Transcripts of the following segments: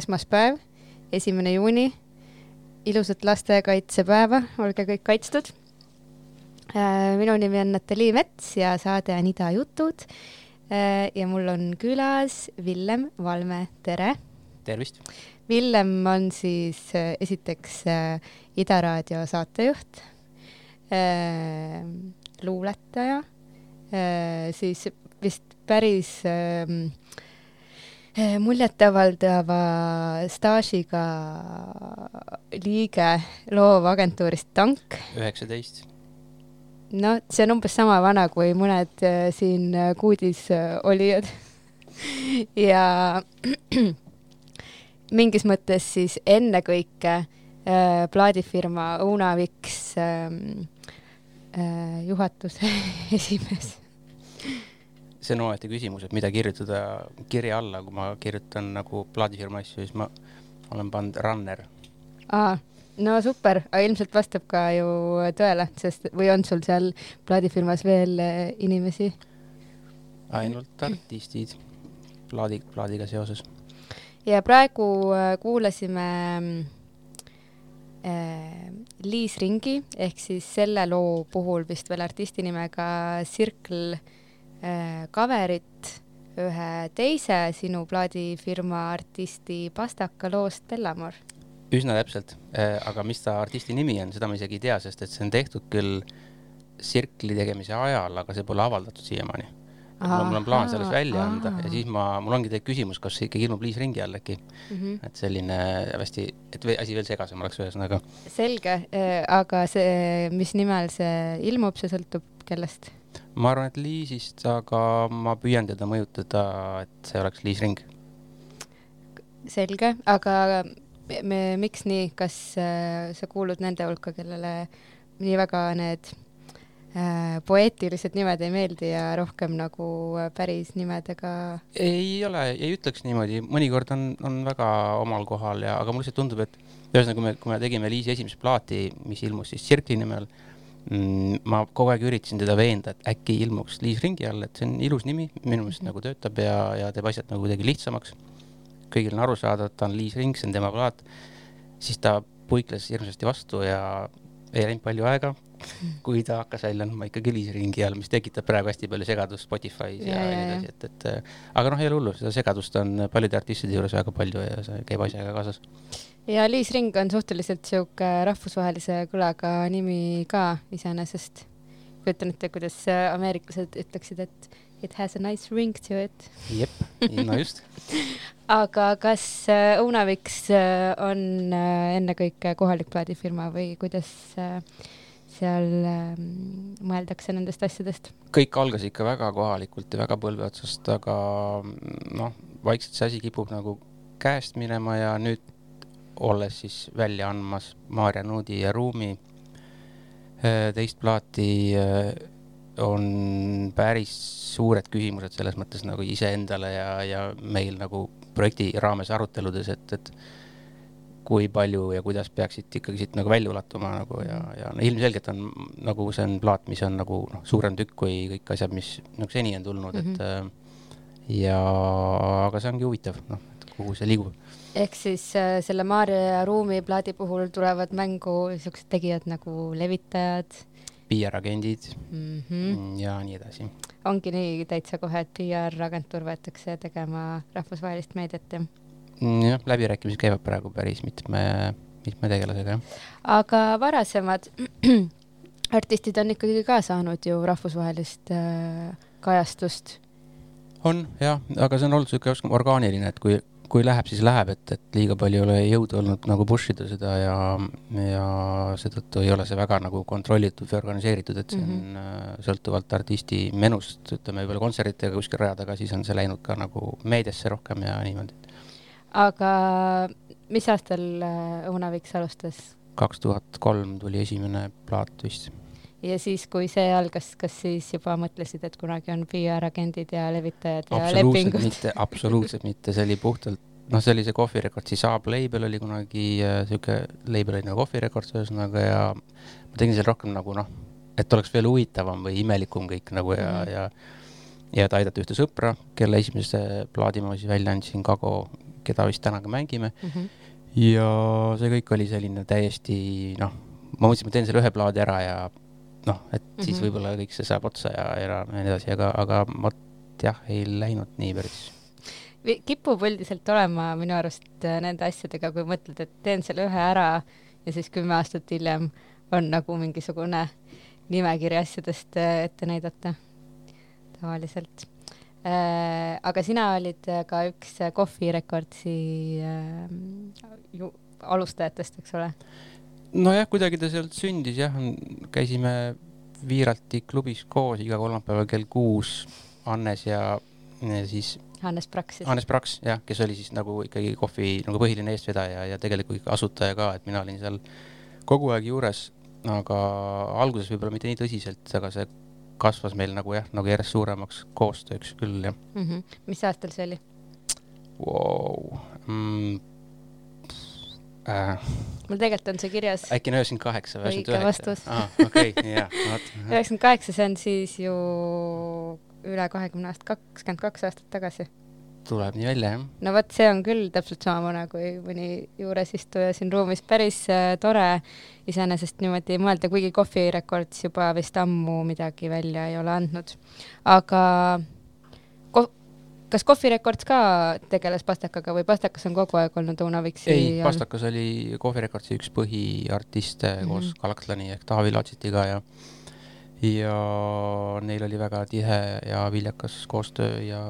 esmaspäev, esimene juuni. ilusat lastekaitsepäeva, olge kõik kaitstud. minu nimi on Natalii Mets ja saade on Ida jutud. ja mul on külas Villem Valme, tere. tervist! Villem on siis äh, esiteks äh, Ida raadio saatejuht, luuletaja, siis vist päris äh, muljetavaldava staažiga liige loovagentuurist Tank. üheksateist. no see on umbes sama vana kui mõned äh, siin äh, kuudis äh, olijad ja mingis mõttes siis ennekõike äh, plaadifirma Unavix ähm, äh, juhatuse esimees see on omaette küsimus, et mida kirjutada kirja alla, kui ma kirjutan nagu plaadifirma asju, siis ma olen pannud runner. aa, no super, ilmselt vastab ka ju tõele, sest või on sul seal plaadifirmas veel äh, inimesi? ainult artistid plaadi, plaadiga seoses. ja praegu äh, kuulasime äh, Liis Ringi ehk siis selle loo puhul vist veel artisti nimega Circle cover'it ühe teise sinu plaadifirma artisti Pastaka loost Bellamor. üsna täpselt, aga mis ta artisti nimi on, seda ma isegi ei tea, sest et see on tehtud küll Circle'i tegemise ajal, aga see pole avaldatud siiamaani. mul on plaan sellest välja anda ja siis ma, mul ongi tegelikult küsimus, kas see ikkagi ilmub Liis Ringi all äkki mm. -hmm. et selline hästi, et asi veel segasem oleks ühesõnaga. selge, aga see, mis nimel see ilmub, see sõltub kellest? Ma arvan, et Liisist, aga ma püüan teda mõjutada, et see oleks Liis Ring. selge, aga me, miks nii, kas äh, sa kuulud nende hulka, kellele nii väga need äh, poeetilised nimed ei meeldi ja rohkem nagu äh, päris nimedega? Ei ole, ei ütleks niimoodi, mõnikord on, on väga omal kohal ja, aga mulle lihtsalt tundub, et ühesõnaga, kui me, kui me tegime Liisi esimest plaati, mis ilmus siis Tsirkli nime all ma kogu aeg üritasin teda veenda, et äkki ilmuks Liis ringi all, et see on ilus nimi, minu meelest nagu töötab ja, ja teeb asjad nagu kuidagi lihtsamaks. kõigil on aru saada, et ta on Liis Ring, see on tema plaat. siis ta puikles hirmsasti vastu ja ei läinud palju aega, kui ta hakkas välja andma ikkagi Liis Ringi all, mis tekitab praegu hästi palju segadust Spotify's ja, Ja, ja ja, nii edasi, et, et äh, aga noh, ei ole hullu, seda segadust on paljude artistide juures väga palju ja see käib asjaga kaasas. Ja Liis Ring on suhteliselt sihuke rahvusvahelise kõlaga nimi ka iseenesest. kujutan ette, kuidas äh, ameeriklased ütleksid, et it has a nice ring to it. jep, no just. aga kas äh, Õunavix äh, on ennekõike kohalik plaadifirma või kuidas seal äh, mõeldakse nendest asjadest? kõik algas ikka väga kohalikult ja väga põlve otsast, aga mm, noh, vaikselt see asi kipub nagu käest minema ja nüüd olles siis välja andmas Maarja Nuudi ja Ruumi äh, teist plaati, äh, on päris suured küsimused selles mõttes nagu iseendale ja, ja meil nagu projekti raames aruteludes, et, et kui palju ja kuidas peaksid ikkagi siit nagu välja ulatuma nagu ja, ja no ilmselgelt on nagu see on plaat, mis on nagu noh, suurem tükk kui kõik asjad, mis nagu seni on tulnud mm, -hmm. et äh, ja aga see ongi huvitav, noh, et kuhu see liigub. Ehk siis äh, selle Maarja ja Ruumi plaadi puhul tulevad mängu siuksed tegijad nagu levitajad PR-agendid mm. -hmm. ja nii edasi. ongi nii täitsa kohe, et PR-agentuur võetakse tegema rahvusvahelist meediat ja Mm, jah, läbirääkimised käivad praegu päris mitme, mitme tegelasega, jah. aga varasemad artistid on ikkagi ka saanud ju rahvusvahelist äh, kajastust. on jah, aga see on olnud rohkem orgaaniline, et kui, kui läheb, siis läheb, et, et liiga palju ei ole jõudu olnud nagu push ida seda ja, ja seetõttu ei ole see väga nagu kontrollitud või organiseeritud, et see on mm -hmm. sõltuvalt artisti menust, ütleme võib-olla kontsertidega kuskil raja taga, siis on see läinud ka nagu meediasse rohkem ja niimoodi. aga mis aastal äh, Õunaviks alustas? kaks tuhat kolm tuli esimene plaat vist. Ja siis, kui see algas, kas siis juba mõtlesid, et kunagi on PR-agendid ja levitajad ja lepingud? mitte, absoluutselt mitte, see oli puhtalt, noh, see oli see Coffee Recordsi Saab label oli kunagi äh, siuke, label oli nagu Coffee Records ühesõnaga ja ma tegin seal rohkem nagu noh, et oleks veel huvitavam või imelikum kõik nagu ja mm, -hmm. ja ja et aidata ühte sõpra, kelle esimese plaadi ma siis välja andsin, Kago, keda vist täna ka mängime mm. -hmm. ja see kõik oli selline täiesti noh, ma mõtlesin, ma teen selle ühe plaadi ära ja noh, et mm -hmm. siis võib-olla kõik see saab otsa ja, ja, ja nii edasi, aga, aga vot jah, ei läinud nii päris kipub üldiselt olema minu arust äh, nende asjadega, kui mõtled, et teen selle ühe ära ja siis kümme aastat hiljem on nagu mingisugune nimekiri asjadest äh, ette näidata tavaliselt äh,. aga sina olid ka üks äh, ju, alustajatest, eks ole? Nojah, kuidagi ta sealt sündis jah, käisime Viiralti klubis koos iga kolmapäeval kell kuus, Hannes ja, ja siis Hannes Praks siis? Hannes Praks jah, kes oli siis nagu ikkagi kohvi nagu põhiline eestvedaja ja tegelikult asutaja ka, et mina olin seal kogu aeg juures, aga alguses võib-olla mitte nii tõsiselt, aga see kasvas meil nagu jah, nagu järjest suuremaks koostööks küll jah mm. -hmm. mis aastal see oli wow. mm,? Äh. mul tegelikult on see kirjas. äkki on üheksakümmend kaheksa või üheksakümmend üheksa? vastus. okei, jah. üheksakümmend kaheksa, see on siis ju üle kahekümne aasta, kakskümmend kaks aastat tagasi. tuleb nii välja, jah. no vot, see on küll täpselt samavõrra kui mõni juuresistuja siin ruumis, päris äh, tore iseenesest niimoodi mõelda, kuigi Coffee Records juba vist ammu midagi välja ei ole andnud. aga kas Coffee Records ka tegeles pastakaga või pastakas on kogu aeg olnud Õunaviksi ei, pastakas oli Coffee Recordsi üks põhiartiste mm -hmm. koos Galaktlani ehk Taavi Laatsitiga ja ja neil oli väga tihe ja viljakas koostöö ja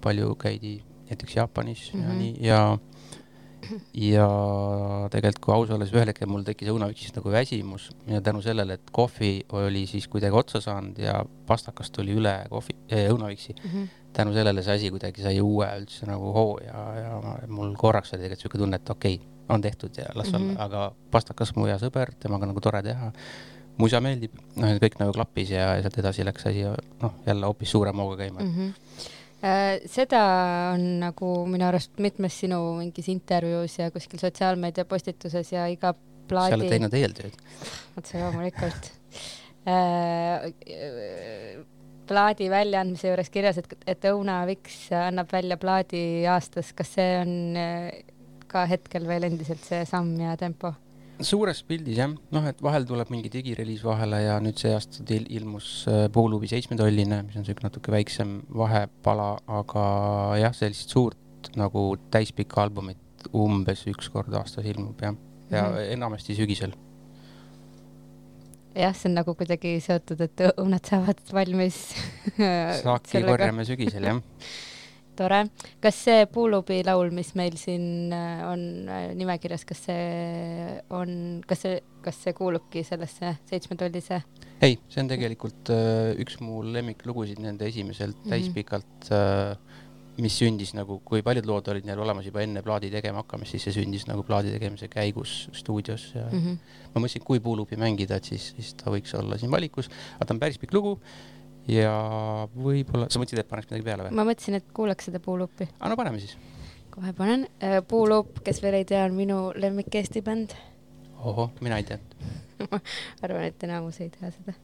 palju käidi näiteks Jaapanis mm -hmm. ja Mhm. nii ja ja tegelikult, kui aus olla, siis ühel hetkel mul tekkis õunaviksist nagu väsimus ja tänu sellele, et kohvi oli siis kuidagi otsa saanud ja pastakas tuli üle kohvi eh,, õunaviksi mm. -hmm. Tänu sellele see asi kuidagi sai uue üldse nagu hoo ja, ja mul korraks oli tegelikult siuke tunne, et okei okay, on tehtud ja las olla mm. -hmm. aga pastakas mu hea sõber, temaga nagu tore teha. mu isa meeldib, noh, kõik nagu klappis ja ja sealt edasi läks asi noh, jälle hoopis suurema hooga käima mm. mm. -hmm. seda on nagu minu arust mitmes sinu mingis intervjuus ja kuskil sotsiaalmeedia postituses ja iga -hmm. sa oled plaadi, teinud eeltööd. otse loomulikult äh,, plaadi väljaandmise juures kirjas, et, et Õuna Viks annab välja plaadi aastas, kas see on äh, ka hetkel veel endiselt see samm ja tempo? suures pildis jah, noh, et vahel tuleb mingi digireliis vahele ja nüüd see aasta il ilmus äh, Poolubi seitsmetolline, mis on siuke natuke väiksem vahepala, aga jah, sellist suurt nagu täispikka albumit umbes üks kord aastas ilmub jah, ja mm. -hmm. enamasti sügisel. jah, see on nagu kuidagi seotud, et õunad saavad valmis. saaki korjame sügisel jah. tore, kas see Puulubi laul, mis meil siin äh, on äh, nimekirjas, kas see on, kas see, kas see kuulubki sellesse seitsmetollise? ei, see on tegelikult äh, üks mu lemmiklugusid nende esimeselt Mhm. täispikalt äh,, mis sündis nagu, kui paljud lood olid neil olemas juba enne plaadi tegema hakkamist, siis see sündis nagu plaadi tegemise käigus stuudios ja mm. -hmm. ma mõtlesin, kui Puulubi mängida, et siis, siis ta võiks olla siin valikus, aga ta on päris pikk lugu ja võib-olla, sa mõtlesid, et paneks midagi peale või? ma mõtlesin, et kuulaks seda Puulupi. aga no paneme siis. kohe panen. Puulup, kes veel ei tea, on minu lemmik Eesti bänd. ohoh, mina ei tea. arvan, et enamus ei tea seda.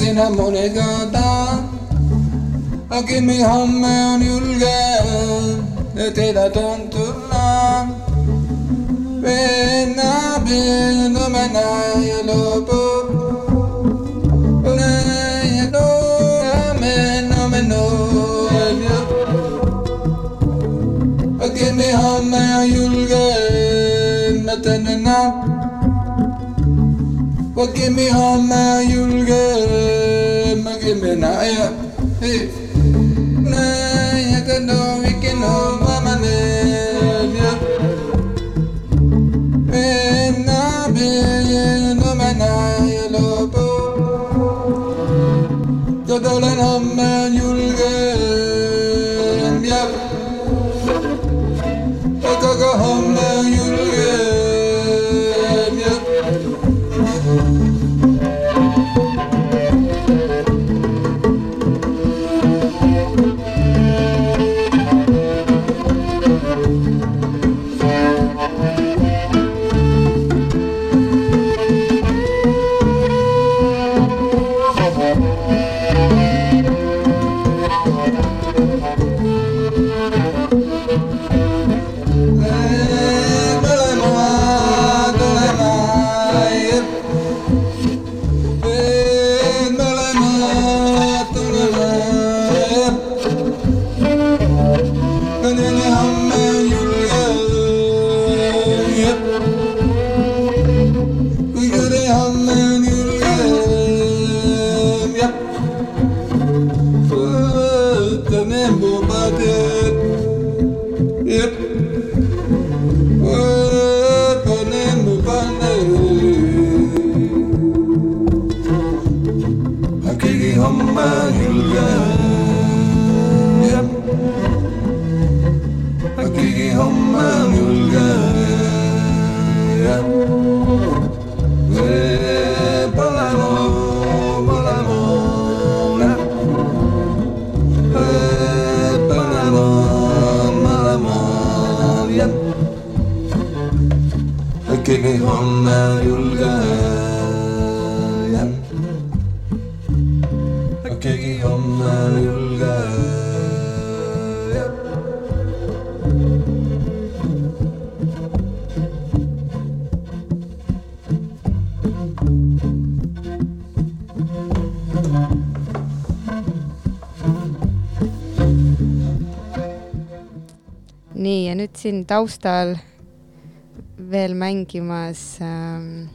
Julge ja sinä monet gata. Aga me homme on julge ja teida tuntulla. Venna pilnu mennä ja lopu. Give homme ja julge mä tänne näen. Give me homme ja julge 男哎呀。Taustal veel mängimas ähm,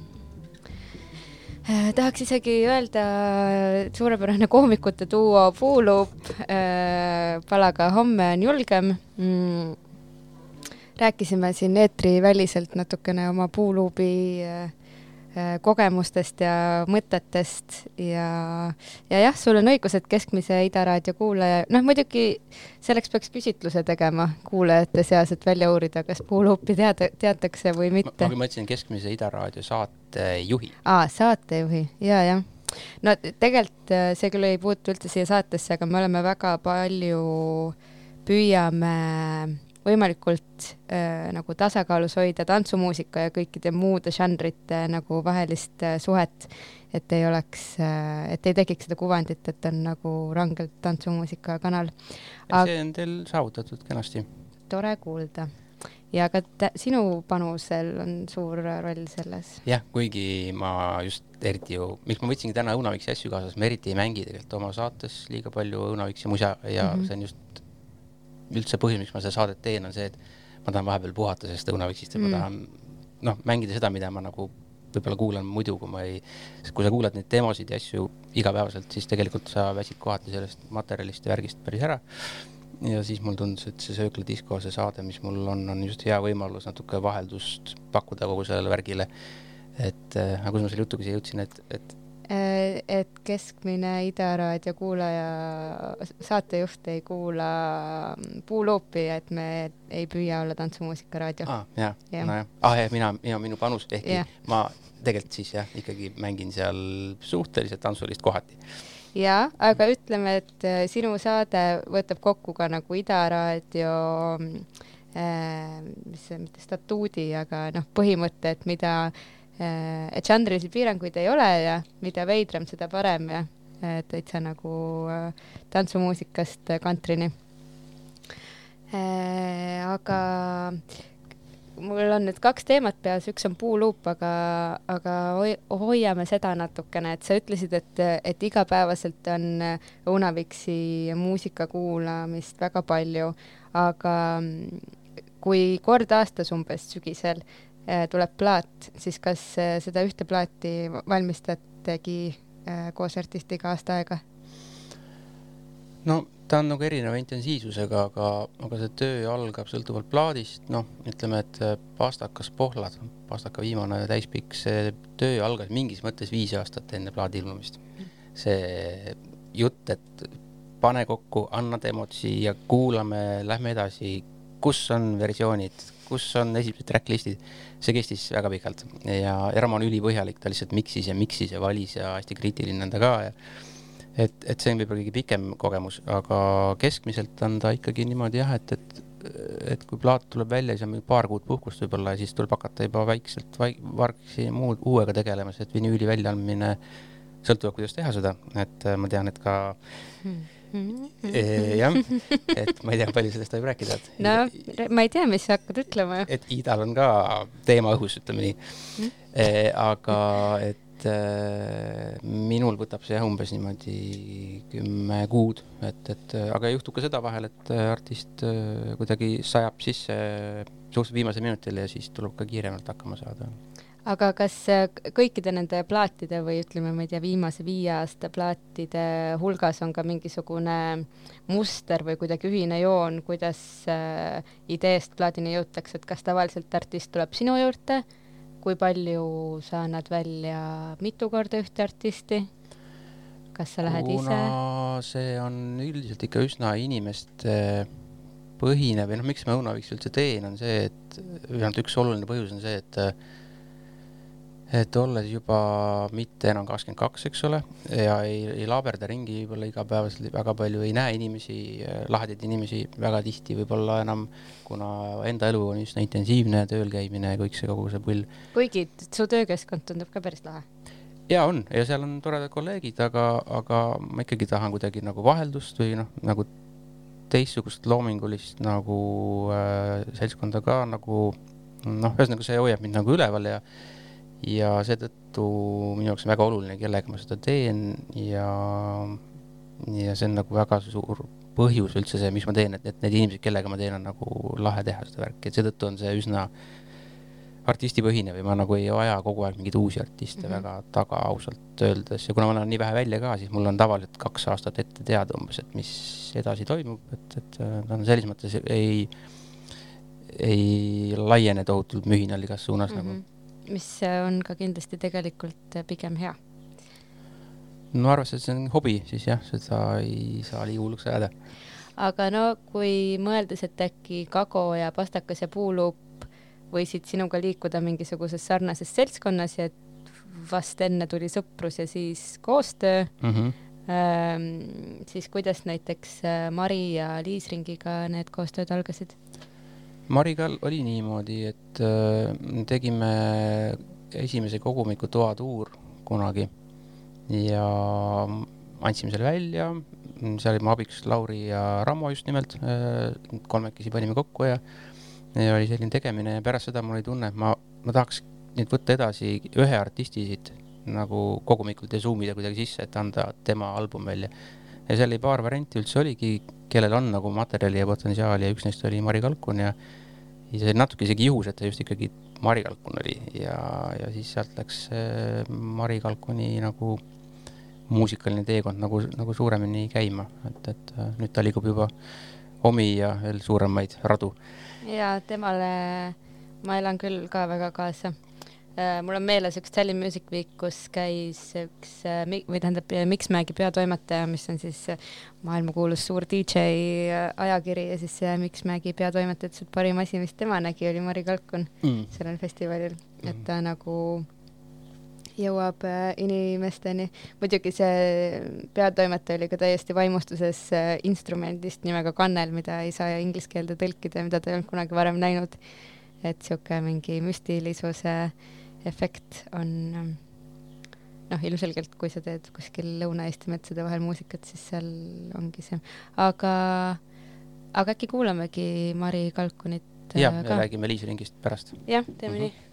äh, tahaks isegi öelda äh, suurepärane koomikute duo Puuluup äh, palaga Homme on julgem mm,. rääkisime siin eetriväliselt natukene oma Puuluubi äh, kogemustest ja mõtetest ja, ja jah, sul on õigus, et keskmise Ida raadio kuulaja, noh muidugi selleks peaks küsitluse tegema kuulajate seas, et välja uurida, kas Puuluupi teada, teatakse või mitte ma. mõtlesin keskmise Ida raadio saatejuhi. aa, saatejuhi ja, jah. no tegelikult äh, see küll ei puutu üldse siia saatesse, aga me oleme väga palju, püüame võimalikult äh, nagu tasakaalus hoida tantsumuusika ja kõikide muude žanrite nagu vahelist äh, suhet, et ei oleks äh,, et ei tekiks seda kuvandit, et on nagu rangelt tantsumuusika kanal. Aga- see on teil saavutatud kenasti. tore kuulda. ja ka sinu panusel on suur roll selles. jah, kuigi ma just eriti ju, miks ma võtsingi täna Õunaviksi asju kaasas, ma eriti ei mängi tegelikult oma saates liiga palju Õunaviksi musa ja mm. -hmm. see on just üldse põhjus, miks ma seda saadet teen, on see, et ma tahan vahepeal puhata sellest Õunaviksist ja mm. Ma tahan noh, mängida seda, mida ma nagu võib-olla kuulan muidu, kui ma ei, kui sa kuulad neid demosid ja asju igapäevaselt, siis tegelikult sa väsid kohati sellest materjalist ja värgist päris ära. ja siis mulle tundus, et see söökladisko, see saade, mis mul on, on just hea võimalus natuke vaheldust pakkuda kogu sellele värgile. et äh, aga kus ma selle jutuga siia jõudsin, et, et et keskmine Ida raadio kuulaja, saatejuht ei kuula Puuluupi ja et me ei püüa olla tantsumuusika raadio. aa, jaa, Jah. nojah, ah jah, mina, ja minu panus, ehkki Jah. ma tegelikult siis jah, ikkagi mängin seal suhteliselt tantsulist kohati. jaa, aga ütleme, et äh, sinu saade võtab kokku ka nagu Ida raadio äh, mis see, mitte statuudi, aga noh, põhimõte, et mida äh,, et žanrilisi piiranguid ei ole ja mida veidram, seda parem ja äh, täitsa nagu äh, tantsumuusikast äh, kantrini äh,. aga mul on nüüd kaks teemat peas, üks on puuluup, aga, aga hoi- hoiame seda natukene, et sa ütlesid, et, et igapäevaselt on Õunaviksi muusika kuulamist väga palju, aga mm, kui kord aastas umbes sügisel tuleb plaat, siis kas eh, seda ühte plaati valmistategi eh, koos artistiga aasta aega? no ta on nagu erineva intensiivsusega, aga, aga see töö algab sõltuvalt plaadist, noh, ütleme, et Pastakas Pohlad, Pastaka viimane täispikk, see töö algas mingis mõttes viis aastat enne plaadi ilmumist. see jutt, et pane kokku, anna demod siia, kuulame, lähme edasi, kus on versioonid, kus on esimesed tracklist'id, see kestis väga pikalt. Ja Ermo on ülipõhjalik, ta lihtsalt miksis ja miksis ja valis ja hästi kriitiline on ta ka ja et, et see on võib-olla kõige pikem kogemus, aga keskmiselt on ta ikkagi niimoodi jah, et, et et kui plaat tuleb välja, siis on meil paar kuud puhkust võib-olla ja siis tuleb hakata juba vaikselt vaik-, vargsi muud uuega tegelema, sest vinüüli väljaandmine sõltuvalt, kuidas teha seda, et äh, ma tean, et ka eh, jah, et ma ei tea, palju sellest võib rääkida, no ma ei tea, mis sa hakkad ütlema. et Idal on ka teema õhus, ütleme nii Mm. e,. aga et e, minul võtab see jah umbes niimoodi kümme kuud, et, et aga juhtub ka seda vahel, et artist kuidagi sajab sisse suhteliselt viimasel minutil ja siis tuleb ka kiiremalt hakkama saada. Aga kas äh, kõikide nende plaatide või ütleme, ma ei tea, viimase viie aasta plaatide hulgas on ka mingisugune muster või kuidagi ühine joon, kuidas äh, ideest plaadini jõutakse, et kas tavaliselt artist tuleb sinu juurde, kui palju sa annad välja mitu korda ühte artisti, kas sa lähed ise? kuna see on üldiselt ikka üsna inimeste põhine või noh, miks ma Õunaviks üldse teen, on see, et vähemalt üks oluline põhjus on see, et et olles juba mitte enam kakskümmend kaks, eks ole, ja ei, ei laaberda ringi võib-olla igapäevaselt väga palju, ei näe inimesi, lahedaid inimesi väga tihti võib-olla enam, kuna enda elu on üsna intensiivne, tööl käimine ja kõik see kogu see pull. kuigi su töökeskkond tundub ka päris lahe. ja on ja seal on toredad kolleegid, aga, aga ma ikkagi tahan kuidagi nagu vaheldust või noh, nagu teistsugust loomingulist nagu äh, seltskonda ka nagu noh, ühesõnaga see hoiab mind nagu üleval ja ja seetõttu minu jaoks on väga oluline, kellega ma seda teen ja, ja see on nagu väga suur põhjus üldse see, miks ma teen, et, et need inimesed, kellega ma teen, on nagu lahe teha seda värki, et seetõttu on see üsna artistipõhine või ma nagu ei aja kogu aeg mingeid uusi artiste mm -hmm. väga taga ausalt öeldes ja kuna ma olen nii vähe välja ka, siis mul on tavaliselt kaks aastat ette teada umbes, et mis edasi toimub, et, et ta on selles mõttes ei, ei laiene tohutult mühinal igas suunas mm -hmm. nagu mis on ka kindlasti tegelikult pigem hea. no arvestades, et see on hobi, siis jah, seda ei saa liiga hulluks ajada. aga no kui mõeldes, et äkki Kago ja Pastakas ja Puuluup võisid sinuga liikuda mingisuguses sarnases seltskonnas ja et vast enne tuli sõprus ja siis koostöö mm, -hmm. ähm, siis kuidas näiteks äh, Mari ja Liis Ringiga need koostööd algasid? Mariga oli niimoodi, et äh, tegime esimese kogumiku Toa tuur kunagi ja andsime selle välja, seal olime abiks Lauri ja Rammo just nimelt, äh, kolmekesi panime kokku ja, ja oli selline tegemine ja pärast seda mul oli tunne, et ma, ma tahaks nüüd võtta edasi ühe artisti siit nagu kogumikult ja zoom ida kuidagi sisse, et anda tema album välja. Ja seal oli paar varianti üldse oligi kellel on nagu materjali ja potentsiaali ja üks neist oli Mari Kalkun ja ja see oli natuke isegi juhus, et ta just ikkagi Mari Kalkun oli ja, ja siis sealt läks Mari Kalkuni nagu muusikaline teekond nagu, nagu suuremini käima, et, et äh, nüüd ta liigub juba omi ja veel suuremaid radu. ja temale ma elan küll ka väga kaasa Äh, mul on meeles üks Tallinn Music Week, kus käis üks äh, või tähendab Mixmagi peatoimetaja, mis on siis äh, maailmakuulus suur DJ ajakiri ja siis Mixmagi peatoimetaja ütles, et parim asi, mis tema nägi, oli Mari Kalkun mm. sellel festivalil mm., et ta nagu jõuab inimesteni. muidugi see peatoimetaja oli ka täiesti vaimustuses instrumendist nimega kannel, mida ei saa inglise keelde tõlkida ja mida ta ei olnud kunagi varem näinud. et sihuke mingi müstilisuse äh, efekt on ähm, noh, ilmselgelt kui sa teed kuskil Lõuna-Eesti metsade vahel muusikat, siis seal ongi see, aga, aga äkki kuulamegi Mari Kalkunit äh, räägime Liis Ringist pärast. jah, teeme mm -hmm. nii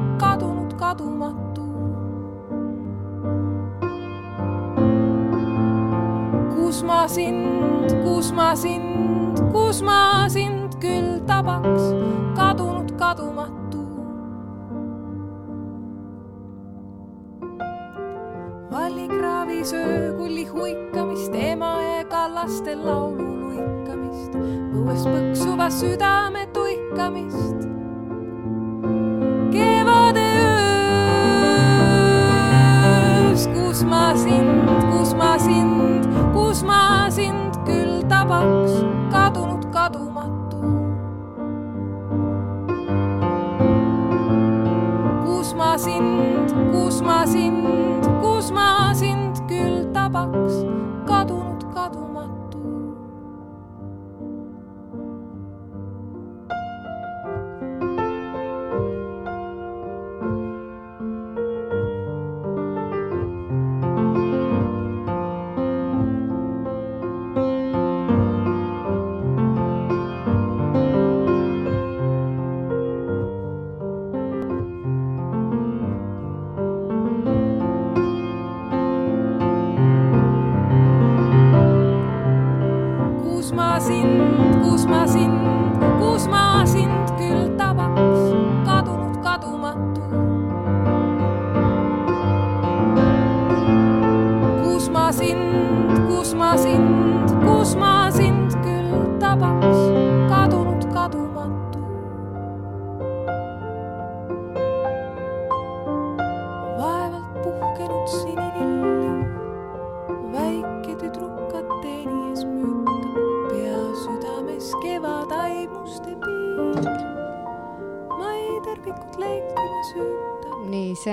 sind, kus ma sind, kus ma sind küll tabaks, kadunud kadumatu. söö kulli huikamist, ema ja kallaste laulu luikamist, põues põksuva südame tuikamist. kus ma sind, kus ma sind, kus ma sind küll tabaks, kadunud kadumatu. kus ma kus ma sind, kus ma sind küll tabaks,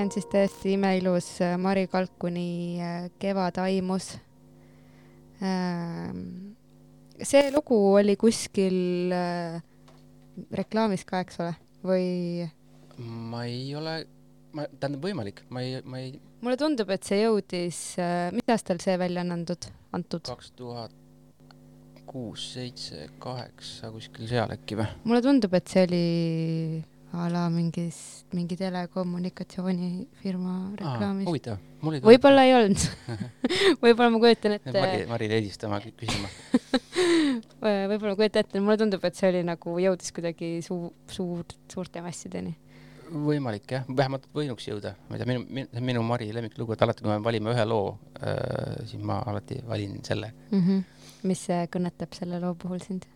on siis täiesti imeilus äh, Mari Kalkuni äh, Kevadaimus. see lugu oli kuskil äh, reklaamis ka, eks ole, või ma ei ole, ma, tähendab võimalik, ma ei, ma ei, mulle tundub, et see jõudis, mis aastal see välja on antud, antud? kaks tuhat kuus, seitse, kaheksa, kuskil seal äkki või? mulle tundub, et see oli a la mingis, mingi telekommunikatsioonifirma reklaamis. huvitav, mul ei võib-olla ei olnud. võib-olla ma kujutan ette, Mari, Marile helistama kü- küsima. võib-olla ma kujutan ette, mulle tundub, et see oli nagu jõudis kuidagi suu-, suur, suurte massideni. võimalik jah, vähemalt võinuks jõuda, ma ei tea, minu, minu, minu Mari lemmiklugu, et alati, kui me valime ühe loo äh,, siis ma alati valin selle. mm. -hmm. mis kõnetab selle loo puhul sind?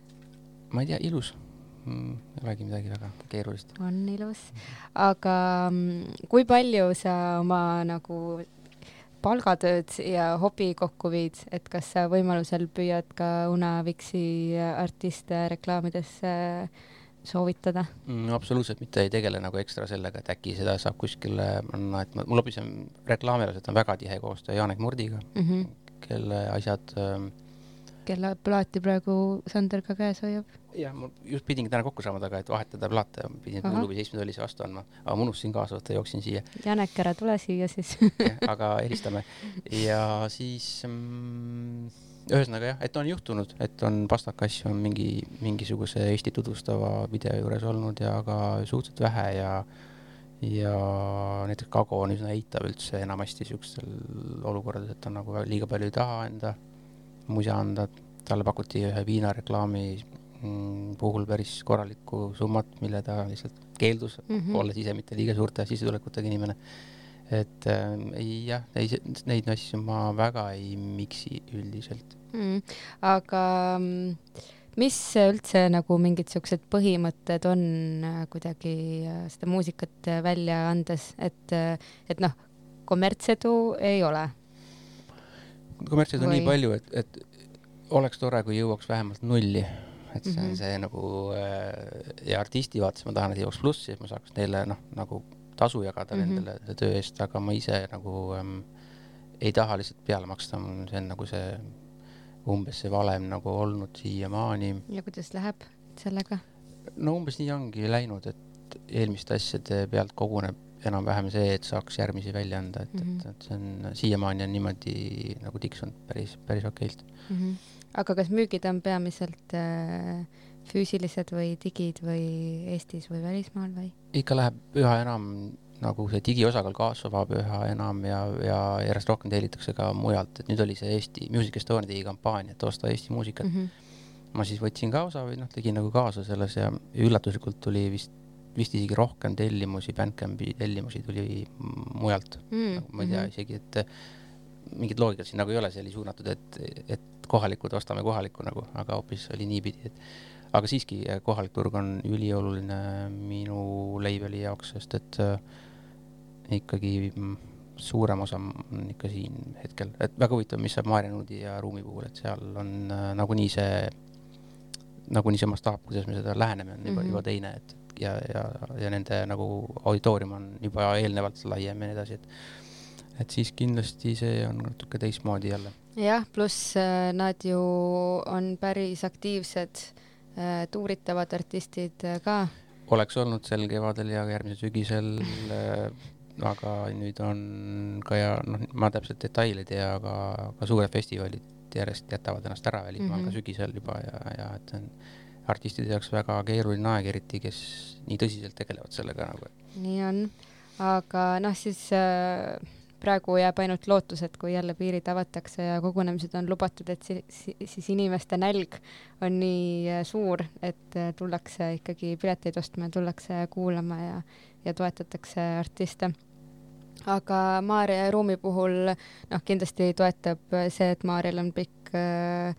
ma ei tea, ilus mm,. ei olegi midagi väga keerulist. on ilus, aga mm, kui palju sa oma nagu palgatööd ja hobi kokku viid, et kas sa võimalusel püüad ka Unaviksi artiste reklaamidesse soovitada mm,. absoluutselt mitte ei tegele nagu ekstra sellega, et äkki seda saab kuskile panna, et ma, mul hoopis on reklaamialased on väga tihe koostöö Janek Murdiga, mm? -hmm. kelle asjad ähm, kelle plaati praegu Sander ka käes hoiab? jah, ma just pidingi täna kokku saama temaga, et vahetada plaate, pidin klubi seitsmendalise vastu andma, aga ma unustasin kaasa võtta, jooksin siia, Janek, ära tule siia siis. aga helistame ja siis mm, ühesõnaga jah, et on juhtunud, et on pastakass on mingi, mingisuguse Eesti tutvustava video juures olnud ja ka suhteliselt vähe ja ja näiteks Kago on üsna eitav üldse enamasti siukestel olukordades, et ta nagu liiga palju ei taha enda musa anda, talle pakuti ühe viinareklaami mm, puhul päris korralikku summat, mille ta lihtsalt keeldus mm. -hmm. olles ise mitte liiga suurte sissetulekutega inimene. et äh, ei jah, ei, neid asju ma väga ei miksi üldiselt. mm.. aga mm, mis üldse nagu mingid siuksed põhimõtted on äh, kuidagi äh, seda muusikat äh, välja andes, et, et noh, kommertsedu ei ole. Kommertseid on Või- nii palju, et, et oleks tore, kui jõuaks vähemalt nulli. et see on mm. -hmm. see nagu äh, ja artisti vaates ma tahan, et jõuaks plussi, et ma saaks neile noh, nagu tasu jagada mm. -hmm. nendele töö eest, aga ma ise nagu ähm, ei taha lihtsalt peale maksta, see on nagu see umbes see valem nagu olnud siiamaani ja kuidas läheb sellega? no umbes nii ongi läinud, et eelmiste asjade pealt koguneb enam-vähem see, et saaks järgmisi välja anda, et mm, Mhm. -hmm. et, et see on siiamaani on niimoodi nagu tiksunud päris, päris okeilt. aga kas müügid on peamiselt äh, füüsilised või digid või Eestis või välismaal või? ikka läheb üha enam nagu see digiosakaal kasvab üha enam ja, ja järjest rohkem tellitakse ka mujalt, et nüüd oli see Eesti Music Estonia tegi kampaania, et osta Eesti muusikat mm. Mhm. -hmm. ma siis võtsin ka osa või noh, tegin nagu kaasa selles ja üllatuslikult tuli vist, vist isegi rohkem tellimusi, Bandcampi tellimusi tuli mujalt Mm, nagu ma ei tea mhm. isegi, et äh, mingit loogikat siin nagu ei ole, see oli suunatud, et, et kohalikud ostame kohalikku nagu, aga hoopis oli niipidi, et aga siiski äh, kohalik turg on ülioluline minu label'i jaoks, sest et äh, ikkagi mm, suurem osa on ikka siin hetkel, et väga huvitav, mis saab Maarja Nuudi ja Ruumi puhul, et seal on äh, nagunii see nagunii see mastaap, kuidas me seda läheneme, on juba mm. -hmm. juba teine, et ja, ja, ja nende nagu auditoorium on juba eelnevalt laiem ja nii edasi, et et siis kindlasti see on natuke teistmoodi jälle. jah, pluss äh, nad ju on päris aktiivsed äh, tuuritavad artistid äh, ka. oleks olnud sel kevadel ja järgmisel sügisel aga nüüd on ka ja noh, ma täpselt detaile ei tea, aga ka suured festivalid järjest jätavad ennast ära välismaal mm. -hmm. ka sügisel juba ja, ja et see on artistide jaoks väga keeruline aeg, eriti kes nii tõsiselt tegelevad sellega nagu. nii on, aga noh, siis äh, praegu jääb ainult lootus, et kui jälle piirid avatakse ja kogunemised on lubatud, et si si siis inimeste nälg on nii äh, suur, et äh, tullakse ikkagi pileteid ostma ja tullakse kuulama ja, ja toetatakse artiste. aga Maarja ja Ruumi puhul noh, kindlasti toetab see, et Maarjal on pikk äh,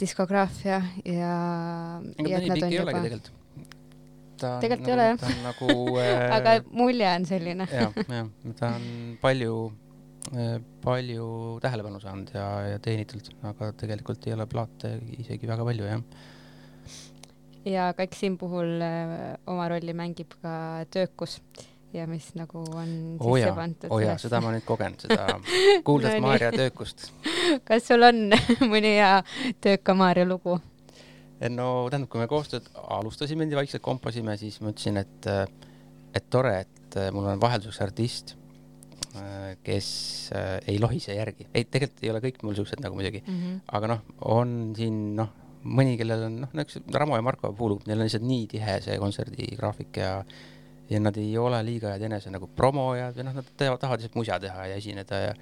diskograafia ja, ega ta nii pikk ei olegi tegelikult. Tegelikult ei ole, jah. ta on nagu äh, aga mulje on selline. jah, jah, ta on palju, palju tähelepanu saanud ja, ja teenitud, aga tegelikult ei ole plaate isegi väga palju jah. ja ka eks siin puhul äh, oma rolli mängib ka töökus ja mis nagu on oo sisse jaa, pandud oo jaa, seda ma nüüd kogen, seda kuuldes No. Maarja töökust. kas sul on mõni hea tööka Maarja lugu? no tähendab, kui me koostööd alustasime, nii vaikselt kompasime, siis ma ütlesin, et, et tore, et mul on vahelduseks artist, kes äh, ei lohise järgi. ei, tegelikult ei ole kõik mul siuksed nagu muidugi, aga noh, on siin noh, mõni, kellel on noh, näiteks Ramo ja Marko puhul, neil on lihtsalt nii tihe see kontserdigraafik ja ja nad ei ole liiga head enese nagu promojad või noh, nad teevad, tahavad lihtsalt musa teha ja esineda ja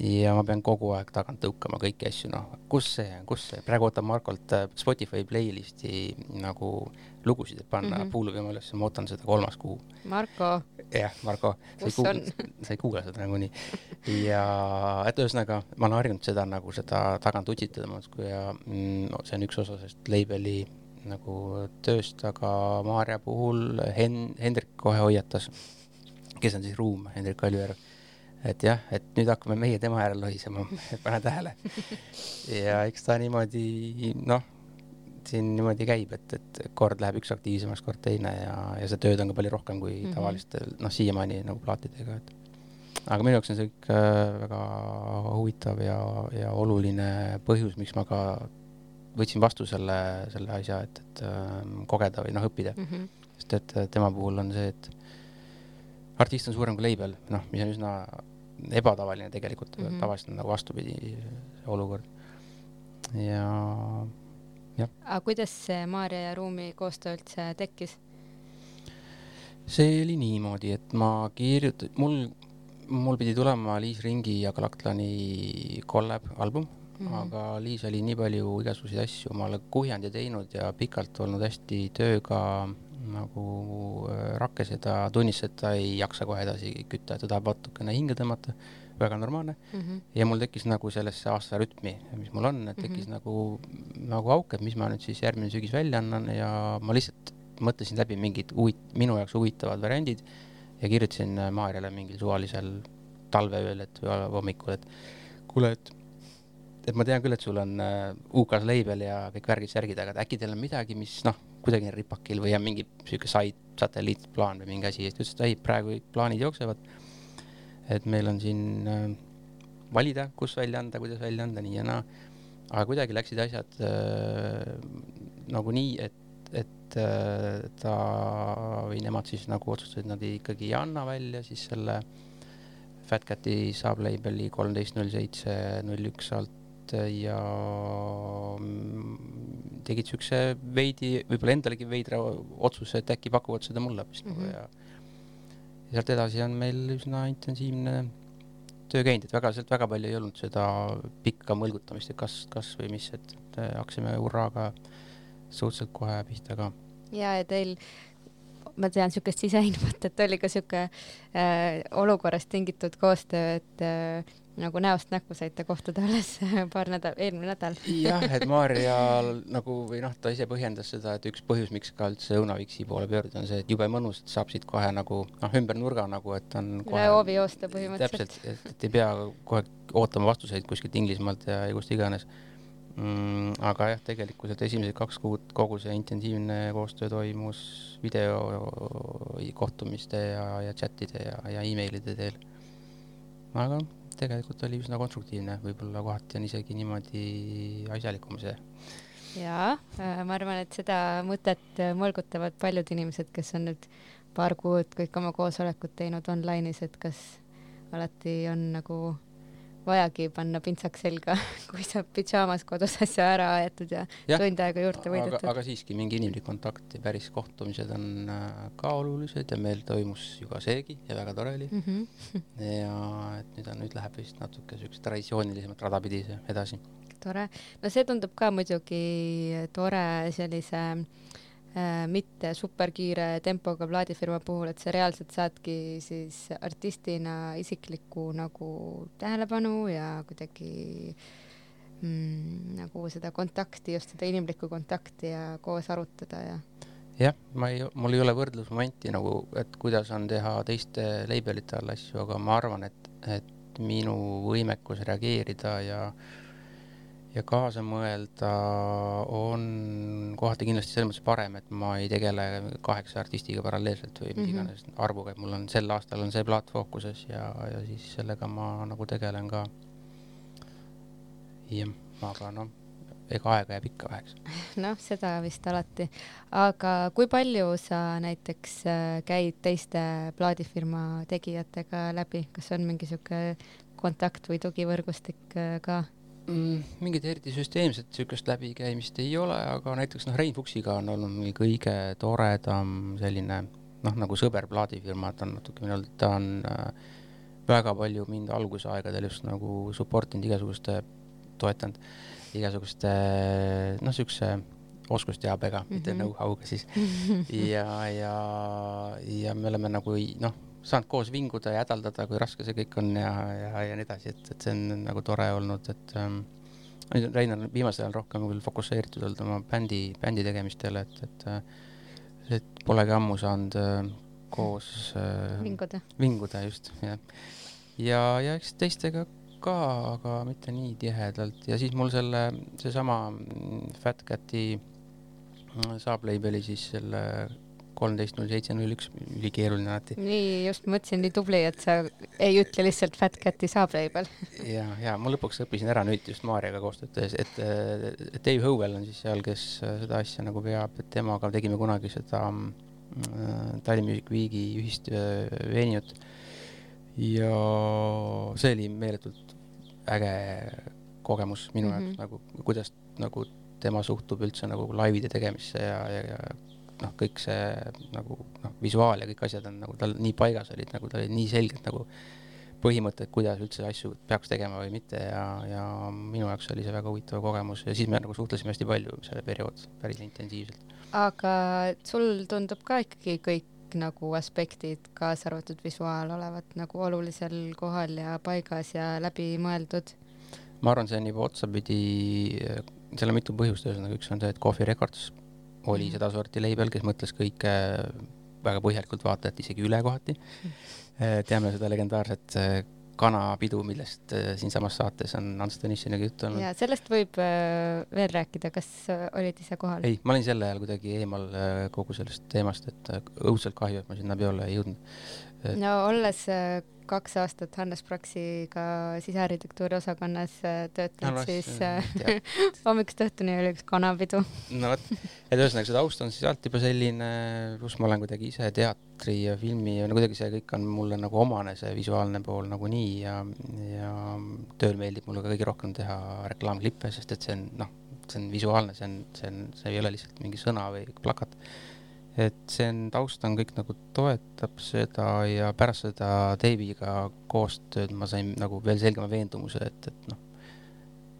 ja ma pean kogu aeg tagant tõukama kõiki asju, noh, kus see on, kus see, praegu ootan Markolt äh, Spotify playlisti nagu lugusid, et panna mm. -hmm. Puuluvima üles, ma ootan seda kolmas kuu. Marko, jah, Marko, sa ei Kus kuula on?, sa ei kuula seda nagunii. ja et ühesõnaga, ma olen harjunud seda nagu seda tagant utsitada muudkui ja mm, no, see on üks osa sellest label'i nagu tööst, aga Maarja puhul Hen-, Hendrik kohe hoiatas, kes on siis Ruum, Hendrik Kaljujärv, et jah, et nüüd hakkame meie tema järel lohisema, pane tähele. ja eks ta niimoodi noh, siin niimoodi käib, et, et kord läheb üks aktiivsemaks, kord teine ja, ja seda tööd on ka palju rohkem kui mm. -hmm. tavalistel, noh, siiamaani nagu plaatidega, et aga minu jaoks on see kõik äh, väga huvitav ja, ja oluline põhjus, miks ma ka võtsin vastu selle, selle asja, et, et äh, kogeda või noh, õppida, Mhm. sest et tema puhul on see, et artist on suurem kui label, noh, mis on üsna ebatavaline tegelikult mm. -hmm. tavaliselt on nagu vastupidi see olukord. ja aga kuidas see Maarja ja Ruumi koostöö üldse tekkis? see oli niimoodi, et ma kirjutan, mul, mul pidi tulema Liis Ringi ja Galactani collab album mm. -hmm. aga Liis oli nii palju igasuguseid asju omale kuhjanud ja teinud ja pikalt olnud hästi tööga nagu äh, rakkes ja ta tunnistas, et ta ei jaksa kohe edasi kütta, ta tahab natukene hinge tõmmata, väga normaalne. ja mul tekkis nagu sellesse aasta rütmi, mis mul on, et tekkis mm -hmm. nagu, nagu auk, et mis ma nüüd siis järgmine sügis välja annan ja ma lihtsalt mõtlesin läbi mingid huvit-, minu jaoks huvitavad variandid ja kirjutasin äh, Maarjale mingil suvalisel talveööl, et või hommikul, et kuule, et et ma tean küll, et sul on äh, UK-s label ja kõik värgid-särgid, aga et äkki teil on midagi, mis noh, kuidagi on ripakil või on mingi sihuke side, satelliitplaan või mingi asi ta ütles, et ei, praegu plaanid jooksevad. et meil on siin äh, valida, kus välja anda, kuidas välja anda, nii ja naa. aga kuidagi läksid asjad äh, nagu nii, et, et äh, ta või nemad siis nagu otsustasid, et nad ikkagi ei anna välja siis selle Fat Cati sublabel'i kolmteist null seitse null üks alt ja mm, tegid siukse veidi, võib-olla endalegi veidra otsuse, et äkki pakuvad seda mulle hoopis nagu Mhm. ja ja sealt edasi on meil üsna intensiivne töö käinud, et väga, sealt väga palju ei olnud seda pikka mõlgutamist, et kas, kas või mis, et, et äh, hakkasime hurraaga suhteliselt kohe pihta ka. ja, ja teil, ma tean niisugust siseinfot, et oli ka niisugune äh, olukorrast tingitud koostöö, et äh, nagu näost näkku saite kohtuda alles paar nädalat, eelmine nädal. jah, et Maarjal nagu või noh, ta ise põhjendas seda, et üks põhjus, miks ka üldse Õunaviksi poole pöörduda, on see, et jube mõnus, et saab siit kohe nagu noh, ümber nurga nagu, et on üle hoovi joosta põhimõtteliselt. täpselt, et, et ei pea kohe ootama vastuseid kuskilt Inglismaalt ja, kust iganes. mm,. aga jah, tegelikkuselt esimesed kaks kuud kogu see intensiivne koostöö toimus videokohtumiste ja, ja chat'ide ja, ja emailide teel. aga tegelikult oli üsna konstruktiivne, võib-olla kohati on isegi niimoodi asjalikum see. jaa, äh, ma arvan, et seda mõtet äh, mõlgutavad paljud inimesed, kes on nüüd paar kuud kõik oma koosolekud teinud online'is, et kas alati on nagu vajagi panna pintsaks selga, kui sa pidžaamas kodus asja ära aetud ja, ja tund aega juurde võidetud. aga siiski mingi inimlik kontakt ja päris kohtumised on äh, ka olulised ja meil toimus ju ka seegi ja väga tore oli mm. -hmm. ja et nüüd on, nüüd läheb vist natuke siukest traditsioonilisemat rada pidi see edasi. tore, no see tundub ka muidugi tore sellise Äh, mitte superkiire tempoga plaadifirma puhul, et sa reaalselt saadki siis artistina isiklikku nagu tähelepanu ja kuidagi mm, nagu seda kontakti, just seda inimlikku kontakti ja koos arutada ja jah, ma ei, mul ei ole võrdlusmomenti nagu, et kuidas on teha teiste label'ite all asju, aga ma arvan, et, et minu võimekus reageerida ja äh, ja kaasa mõelda on kohati kindlasti selles mõttes parem, et ma ei tegele kaheksa artistiga paralleelselt või mis mm -hmm. iganes arvuga, et mul on sel aastal on see plaat fookuses ja, ja siis sellega ma nagu tegelen ka. jah, aga noh, ega aega jääb ikka väheks. noh, seda vist alati. aga kui palju sa näiteks äh, käid teiste plaadifirma tegijatega läbi, kas on mingi sihuke kontakt või tugivõrgustik äh, ka? Mm,? mingit eriti süsteemset niisugust läbikäimist ei ole, aga näiteks noh, Rein Fuksiga on olnud mingi kõige toredam selline noh, nagu sõber plaadifirma, ta on natuke ta on äh, väga palju mind algusaegadel just nagu support inud igasuguste, toetanud igasuguste noh, niisuguse oskusteabega mm, -hmm. mitte mhm. know-how'ga siis ja, ja, ja me oleme nagu noh saanud koos vinguda ja hädaldada, kui raske see kõik on ja, ja, ja nii edasi, et, et see on nagu tore olnud, et ähm, Rein on viimasel ajal rohkem küll fokusseeritud olnud oma bändi, bändi tegemistele, et, et äh, et polegi ammu saanud äh, koos äh, vinguda, vinguda just, jah. ja, ja eks teistega ka, aga mitte nii tihedalt ja siis mul selle, seesama Fat Cati äh, saab label'i siis selle kolmteist null seitse null üks, ülikeeruline alati. nii, just mõtlesin, nii tubli, et sa ei ütle lihtsalt Fat Cati saab label ja, ja ma lõpuks õppisin ära nüüd just Maarjaga koostööd tehes, et, Dave Howell on siis seal, kes seda asja nagu veab, et temaga tegime kunagi seda äh, Tallinn Music Weeki ühist äh, veeniut. ja see oli meeletult äge kogemus minu mm -hmm. jaoks nagu, kuidas nagu tema suhtub üldse nagu laivide tegemisse ja, ja, ja noh, kõik see nagu noh, visuaal ja kõik asjad on nagu tal nii paigas olid, nagu tal olid nii selged nagu põhimõtted, kuidas üldse asju peaks tegema või mitte ja, ja minu jaoks oli see väga huvitav kogemus ja siis me nagu suhtlesime hästi palju selle periood päris intensiivselt. aga sul tundub ka ikkagi kõik nagu aspektid, kaasa arvatud visuaal, olevat nagu olulisel kohal ja paigas ja läbimõeldud? ma arvan, see on juba otsapidi, seal on mitu põhjust, ühesõnaga üks on see, et Coffee Records oli mhm. sedasorti label, kes mõtles kõike väga põhjalikult, vaata et isegi üle kohati. Mhm. teame seda legendaarset äh, kanapidu, millest äh, siinsamas saates on Ants Tõnissoniga juttu olnud. ja sellest võib äh, veel rääkida, kas olid ise kohal? ei, ma olin sel ajal kuidagi eemal kogu sellest teemast, et õudselt kahju, et ma sinna peole ei jõudnud. No olles kaks aastat Hannes Praksiga sisearhitektuuri osakonnas äh, töötanud no,, siis äh, hommikust õhtuni oli üks kanapidu. no vot, et ühesõnaga see taust on siis sealt juba selline, pluss ma olen kuidagi ise teatri ja filmi ja no kuidagi see kõik on mulle nagu omane, see visuaalne pool nagunii ja, ja tööl meeldib mulle ka kõige rohkem teha reklaamklippe, sest et see on noh, see on visuaalne, see on, see on, see ei ole lihtsalt mingi sõna või plakat et see on, taust on kõik nagu toetab seda ja pärast seda Dave'iga koostööd ma sain nagu veel selgema veendumuse, et, et noh,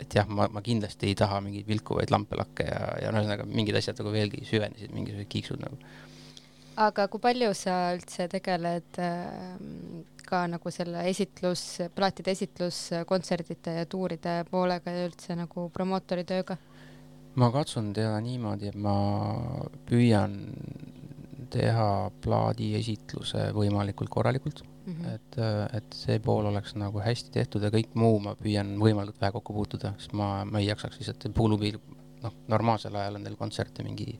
et jah, ma, ma kindlasti ei taha mingeid vilkuvaid lampelakke ja, ja no ühesõnaga mingid asjad nagu veelgi süvenesid, mingisugused kiiksud nagu. aga kui palju sa üldse tegeled äh, ka nagu selle esitlus, plaatide esitlus, kontserdite ja tuuride poolega ja üldse nagu promootori tööga? Ma katsun teha niimoodi, et ma püüan teha plaadi esitluse võimalikult korralikult mm. -hmm. et, et see pool oleks nagu hästi tehtud ja kõik muu ma püüan võimalikult vähe kokku puutuda, sest ma, ma ei jaksaks lihtsalt, Puulupiil, noh, normaalsel ajal on teil kontserte mingi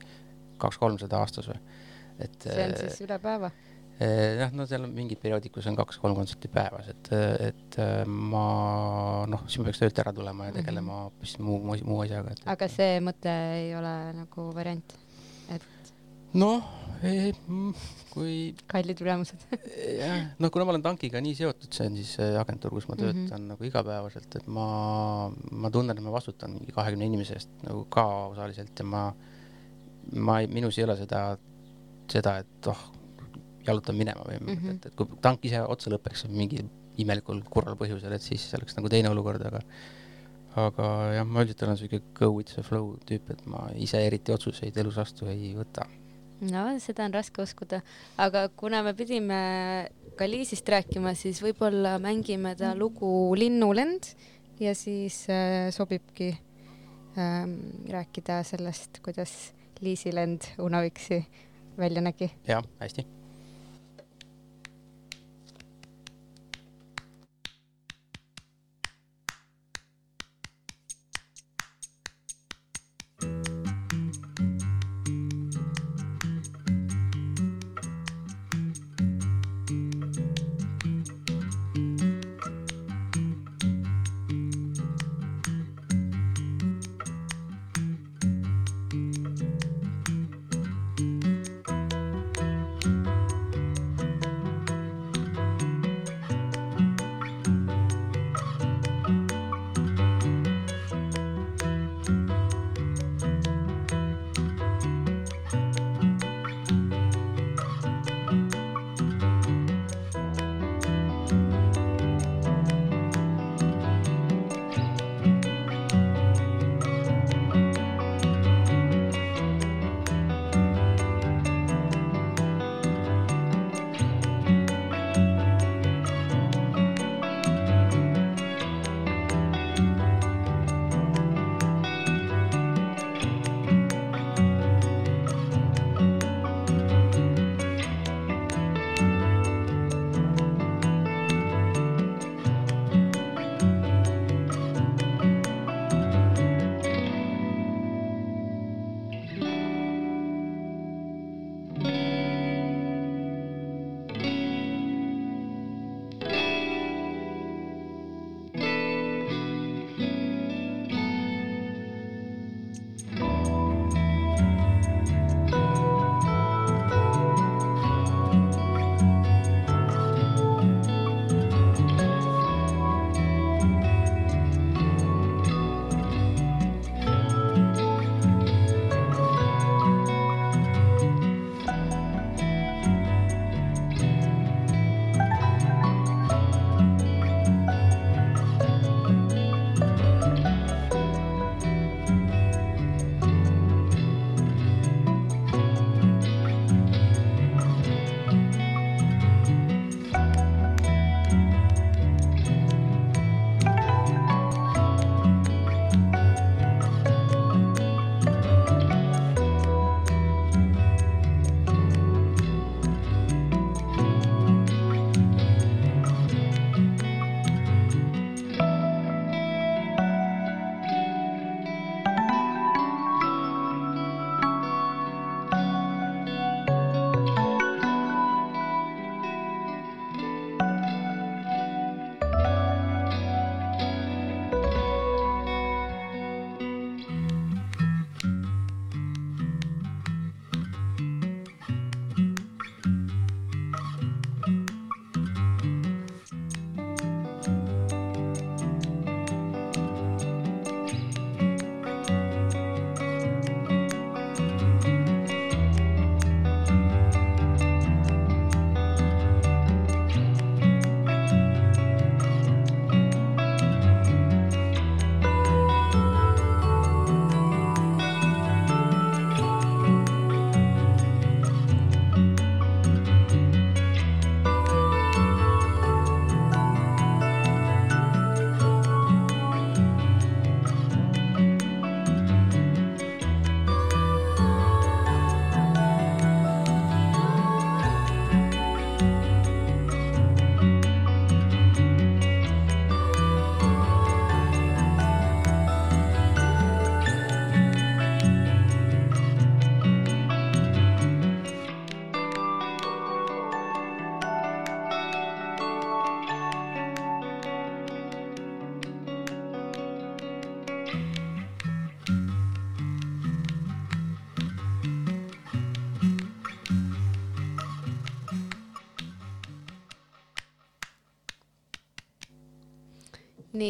kaks-kolmsada aastas või, et. see on siis üle päeva. jah, no seal on mingid perioodid, kus on kaks-kolm kontserti päevas, et, et äh, ma noh, siis ma peaks töölt ära tulema ja tegelema hoopis muu, muu, muu asjaga, et aga see mõte ei ole nagu variant, et noh, kui kallid ülemused. jah, noh, kuna ma olen tankiga nii seotud, see on siis see agentuur, kus ma Mhm. töötan mm -hmm. nagu igapäevaselt, et ma, ma tunnen, et ma vastutan mingi kahekümne inimese eest nagu ka osaliselt ja ma, ma ei, minus ei ole seda, seda, et oh, jalutan minema või mm. -hmm. et, et kui tank ise otsa lõpeks mingil imelikul kurval põhjusel, et siis see oleks nagu teine olukord, aga aga jah, ma üldiselt olen siuke go with the flow tüüp, et ma ise eriti otsuseid elus vastu ei võta. no seda on raske uskuda, aga kuna me pidime ka Liisist rääkima, siis võib-olla mängime ta lugu Linnulend ja siis äh, sobibki ähm, rääkida sellest, kuidas Liisilend Unaviksi välja nägi. jah, hästi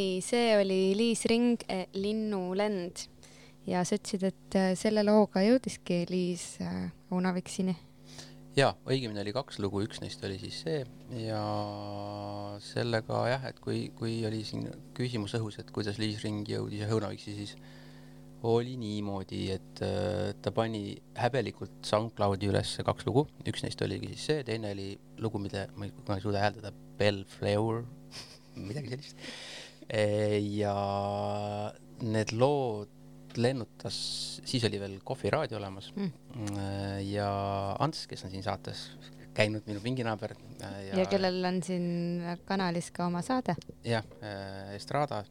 nii, see oli Liis Ring eh, Linnulend ja sa ütlesid, et eh, selle looga jõudiski Liis eh, Aunaviksini. jaa, õigemini oli kaks lugu, üks neist oli siis see ja sellega jah, et kui, kui oli siin küsimus õhus, et kuidas Liis Ring jõudis Õunaviksi, siis oli niimoodi, et ta pani häbelikult SoundCloudi üles kaks lugu, üks neist oligi siis see, teine oli lugu, mida ma ei, ma ei suuda hääldada, Bellflower, midagi sellist. Ja need lood lennutas, siis oli veel Kohvi raadio olemas mm. ja Ants, kes on siin saates käinud, minu pinginaaber. ja, ja kellel on siin kanalis ka oma saade, jah, Estrada,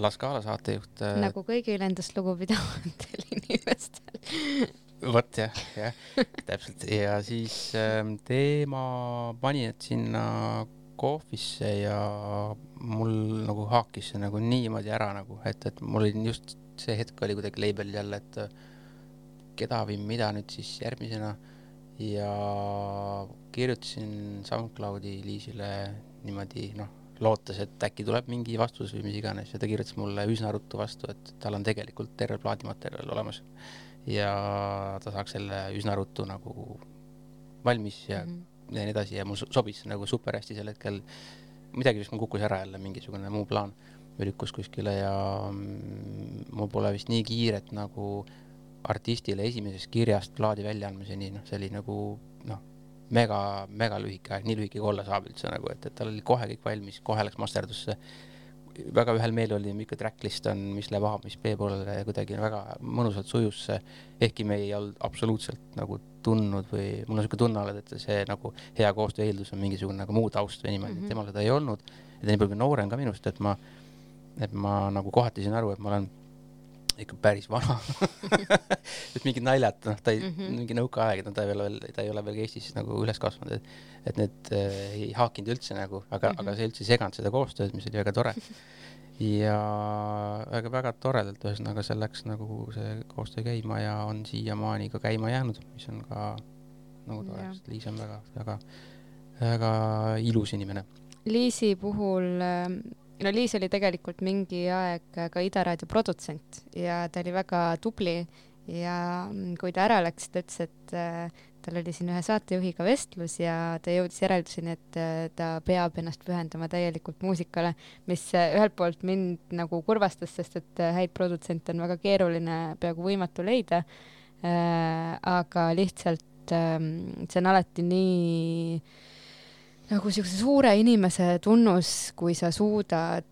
La Scala saatejuht. nagu kõigil endast lugupidavatel inimestel. vot jah, jah, täpselt ja siis ähm, teema pani need sinna kohvisse ja mul nagu haakis see nagu niimoodi ära nagu, et, et mul oli just see hetk oli kuidagi label'il jälle, et keda või mida nüüd siis järgmisena. Ja kirjutasin SoundCloudi Liisile niimoodi noh, lootes, et äkki tuleb mingi vastus või mis iganes. Ja ta kirjutas mulle üsna ruttu vastu, et tal on tegelikult terve plaadimaterjal olemas. Ja ta saaks selle üsna ruttu nagu valmis ja mm, -hmm. Ja nii edasi ja mul so- sobis nagu super hästi sel hetkel. midagi vist mul kukkus ära jälle, mingisugune muu plaan lükkus kuskile ja mm, mul pole vist nii kiiret nagu artistile esimesest kirjast plaadi väljaandmiseni, noh, see oli nagu noh, mega, mega lühike aeg, nii lühike kui olla saab üldse nagu, et, et tal oli kohe kõik valmis, kohe läks masterdusse. väga ühel meelel oli, milline tracklist on, mis läheb A, mis B poolele ja kuidagi väga mõnusalt sujus see. ehkki me ei olnud absoluutselt nagu tundnud või mul on siuke tunne olnud, et see nagu hea koostöö eeldus on mingisugune nagu muu taust või niimoodi mm, -hmm. temal seda ei olnud. ja ta nii palju noorem ka minust, et ma, et ma nagu kohati sain aru, et ma olen ikka päris vana et mingid naljad, noh, ta ei mm, -hmm. mingi nõukaaeg, no ta ei ole veel, ta ei ole veel Eestis nagu üles kasvanud, et et need äh, ei haakinud üldse nagu, aga mm, -hmm. aga see üldse ei seganud seda koostööd, mis oli väga tore. ja väga-väga toredalt, ühesõnaga see läks nagu see koostöö käima ja on siiamaani ka käima jäänud, mis on ka nagu tore sest Liis on väga, väga, väga ilus inimene. Liisi puhul, no Liis oli tegelikult mingi aeg ka Ida raadio produtsent ja ta oli väga tubli ja mm, kui ta ära läks, ta ütles, et äh, tal oli siin ühe saatejuhiga vestlus ja ta jõudis järelduseni, et äh, ta peab ennast pühendama täielikult muusikale, mis äh, ühelt poolt mind nagu kurvastas, sest et äh, häid produtsente on väga keeruline, peaaegu võimatu leida äh,. aga lihtsalt ähm, see on alati nii nagu niisuguse suure inimese tunnus, kui sa suudad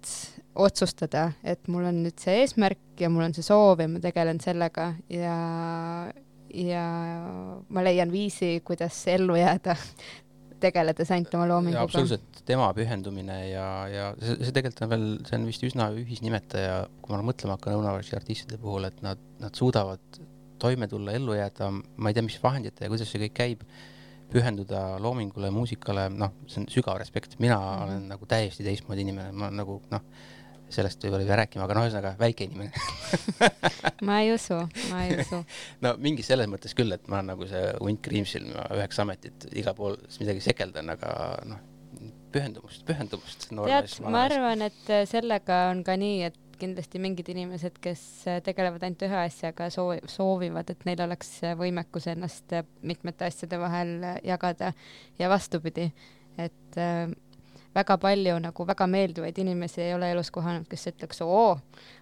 otsustada, et mul on nüüd see eesmärk ja mul on see soov ja ma tegelen sellega ja, ja ma leian viisi, kuidas ellu jääda, tegeledes ainult oma loominguga. absoluutselt, tema pühendumine ja, ja see, see tegelikult on veel, see on vist üsna ühisnimetaja, kui ma mõtlema hakkan õunavarsi artistide puhul, et nad, nad suudavad toime tulla, ellu jääda, ma ei tea, mis vahendite ja kuidas see kõik käib, pühenduda loomingule, muusikale, noh, see on sügav respekt, mina mm. -hmm. olen nagu täiesti teistmoodi inimene, ma nagu noh, sellest võib-olla ei pea rääkima, aga noh, ühesõnaga väike inimene. ma ei usu, ma ei usu. no mingis selles mõttes küll, et ma olen nagu see hunt kriimsil, ma üheksa ametit igal pool midagi sekeldan, aga noh, pühendumust, pühendumust. tead, ma arvan, et äh, sellega on ka nii, et kindlasti mingid inimesed, kes äh, tegelevad ainult ühe asjaga, soo-, soovivad, et neil oleks äh, võimekus ennast mitmete asjade vahel jagada ja vastupidi, et väga palju nagu väga meeldivaid inimesi ei ole elus kohanud, kes ütleks, oo,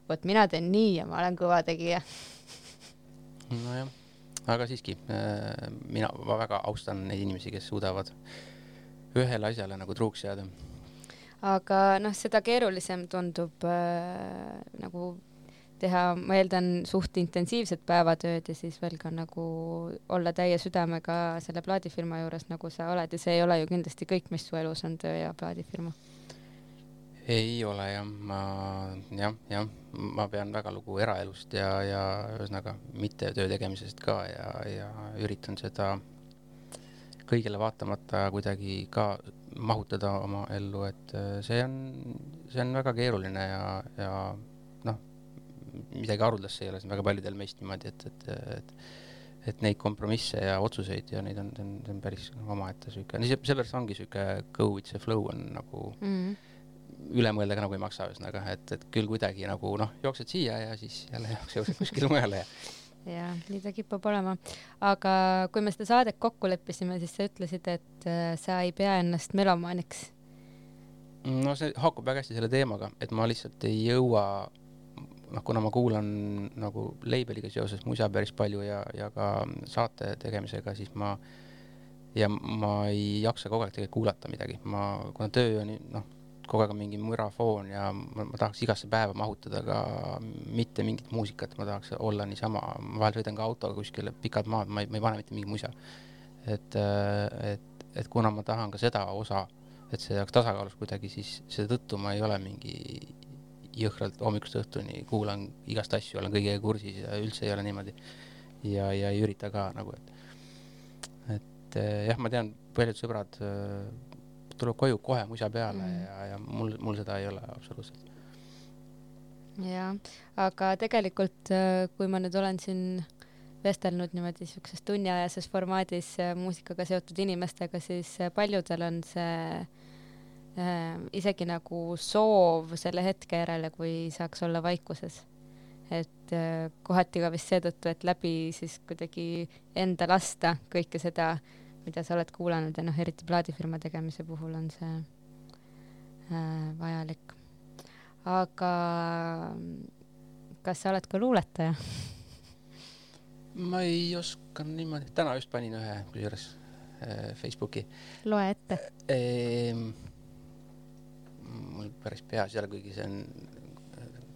vot mina teen nii ja ma olen kõva tegija. nojah, aga siiski äh, mina, väga austan neid inimesi, kes suudavad ühele asjale nagu truuks jääda. aga noh, seda keerulisem tundub äh, nagu teha, ma eeldan, suht intensiivset päevatööd ja siis veel ka nagu olla täie südamega selle plaadifirma juures, nagu sa oled ja see ei ole ju kindlasti kõik, mis su elus on töö ja plaadifirma. ei ole jah, ma jah, jah, ma pean väga lugu eraelust ja, ja ühesõnaga mitte töö tegemisest ka ja, ja üritan seda kõigele vaatamata kuidagi ka mahutada oma ellu, et äh, see on, see on väga keeruline ja, ja midagi haruldast see ei ole, on väga paljudel meist niimoodi, et, et, et et neid kompromisse ja otsuseid ja neid on, see on, see on päris omaette sihuke, seepärast ongi sihuke go with the flow on nagu Mm. üle mõelda ka nagu ei maksa, ühesõnaga, et, et küll kuidagi nagu noh, jooksed siia ja siis jälle jooksed kuskile mujale ja ja nii ta kipub olema. aga kui me seda saadet kokku leppisime, siis sa ütlesid, et äh, sa ei pea ennast melomaaniks. no see haakub väga hästi selle teemaga, et ma lihtsalt ei jõua, noh, kuna ma kuulan nagu label'iga seoses musa päris palju ja, ja ka saate tegemisega, siis ma ja ma ei jaksa kogu aeg tegelikult kuulata midagi, ma, kuna töö on noh kogu aeg on mingi mürafoon ja ma, ma tahaks igasse päeva mahutada ka mitte mingit muusikat, ma tahaks olla niisama, ma vahel sõidan ka autoga kuskile pikad maad, ma ei, ma ei pane mitte mingi musa. et, et, et kuna ma tahan ka seda osa, et see oleks tasakaalus kuidagi, siis seetõttu ma ei ole mingi jõhkralt hommikust õhtuni kuulan igast asju, olen kõigega kursis ja üldse ei ole niimoodi. ja, ja ei ürita ka nagu, et, et jah, ma tean, paljud sõbrad tuleb koju kohe musa peale mm. ja, ja mul, mul seda ei ole absoluutselt. jah, aga tegelikult, äh, kui ma nüüd olen siin vestelnud niimoodi siukses tunniajases formaadis muusikaga seotud inimestega, siis paljudel on see isegi nagu soov selle hetke järele, kui saaks olla vaikuses. et äh, kohati ka vist seetõttu, et läbi siis kuidagi enda lasta kõike seda mida sa oled kuulanud ja noh, eriti plaadifirma tegemise puhul on see äh, vajalik. aga kas sa oled ka luuletaja? ma ei oska niimoodi, täna just panin ühe kusjuures äh, Facebooki. loe ette ehm,. Mul päris peas ei ole, kuigi see on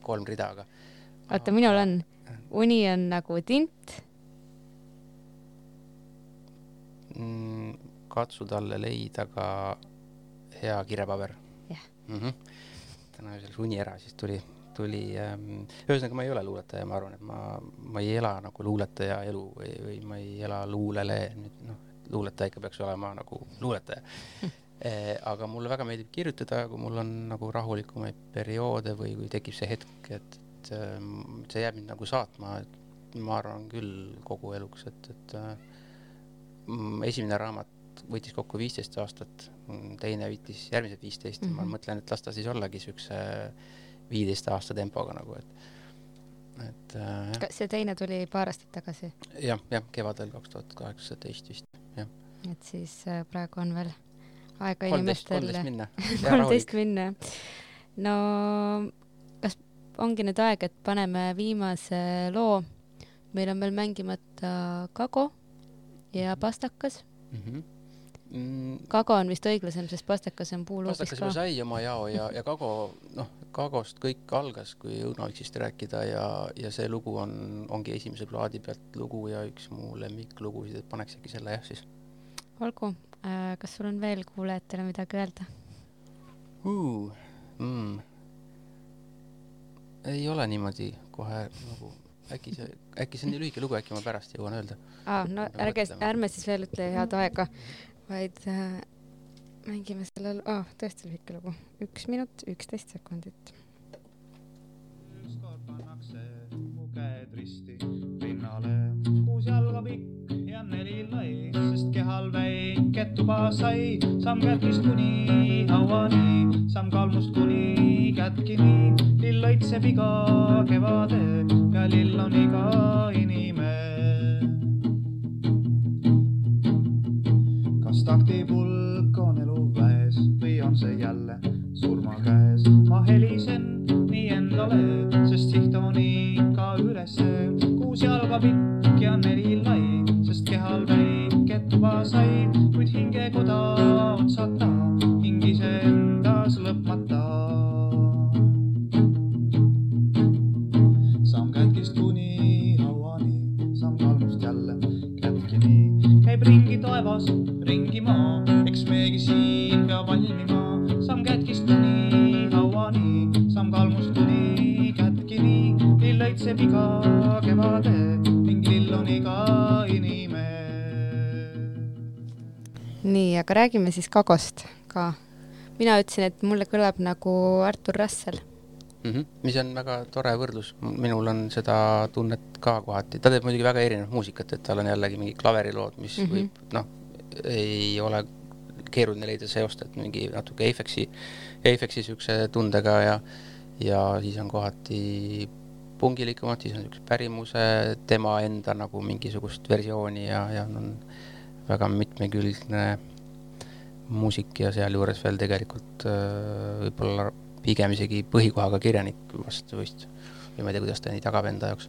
kolm rida, aga. oota, minul on, uni on nagu tint mm, katsu talle leida ka hea kirjapaber yeah.. Mm -hmm. täna öösel uni ära, siis tuli, tuli ähm,, ühesõnaga ma ei ole luuletaja, ma arvan, et ma, ma ei ela nagu luuletaja elu või, või ma ei ela luulele, nüüd noh, luuletaja ikka peaks olema nagu luuletaja e,. aga mulle väga meeldib kirjutada, kui mul on nagu rahulikumaid perioode või kui tekib see hetk, et, et ähm, see jääb mind nagu saatma, et ma arvan küll kogu eluks, et, et äh, Mm, esimene raamat võttis kokku viisteist aastat, mm, teine võttis järgmised viisteist mm, -hmm. ma mhm. mõtlen, et las ta siis ollagi siukse viieteist aasta tempoga nagu, et, et äh,. kas see teine tuli paar aastat tagasi ja,? jah, jah, kevadel kaks tuhat kaheksateist vist, jah. et siis äh, praegu on veel aega inimestel. kolmteist minna. no kas ongi nüüd aeg, et paneme viimase loo, meil on veel mängimata Kago ja pastakas mm. -hmm. Mm, kago on vist õiglasem, sest pastakas on puuluugis ka. pastakas juba sai oma jao ja, ja kago, noh, kagost kõik algas, kui õunaotsist rääkida ja, ja see lugu on, ongi esimese plaadi pealt lugu ja üks mu lemmiklugusid, et paneks äkki selle jah siis. olgu kas sul on veel kuulajatele midagi öelda uh,? Mm. ei ole niimoodi kohe nagu äkki see, äkki see on nii lühike lugu, äkki ma pärast jõuan öelda. aa, no ärge, ärme siis veel ütle head aega, vaid äh, mängime selle, aa, tõesti lühike lugu, üks minut, üksteist sekundit. ükskord pannakse mu käed risti rinnale, kuus jalga pikk ja neli lai, kehal väike tuba sai, samm kätkist kuni hauani, samm kalmust kuni kätkini, lill õitseb iga kevade ja lill on iga inimene. kas taktipulk on elu väes või on see jälle surma käes? ma helisen nii endale, sest siht on ikka väike tuba sai, kuid hingekoda otsata, hing iseendas aga räägime siis Kagost ka. mina ütlesin, et mulle kõlab nagu Artur Rassel mm. -hmm. mis on väga tore võrdlus, minul on seda tunnet ka kohati, ta teeb muidugi väga erinevat muusikat, et tal on jällegi mingi klaverilood, mis mm -hmm. võib noh, ei ole keeruline leida seost, et mingi natuke Apexi, Apexi siukse tundega ja, ja siis on kohati pungilikumad, siis on siukse pärimuse tema enda nagu mingisugust versiooni ja, ja on väga mitmekülgne muusik ja sealjuures veel tegelikult äh, võib-olla pigem isegi põhikohaga kirjanik vast vist või ma ei tea, kuidas ta nii tagab enda jaoks.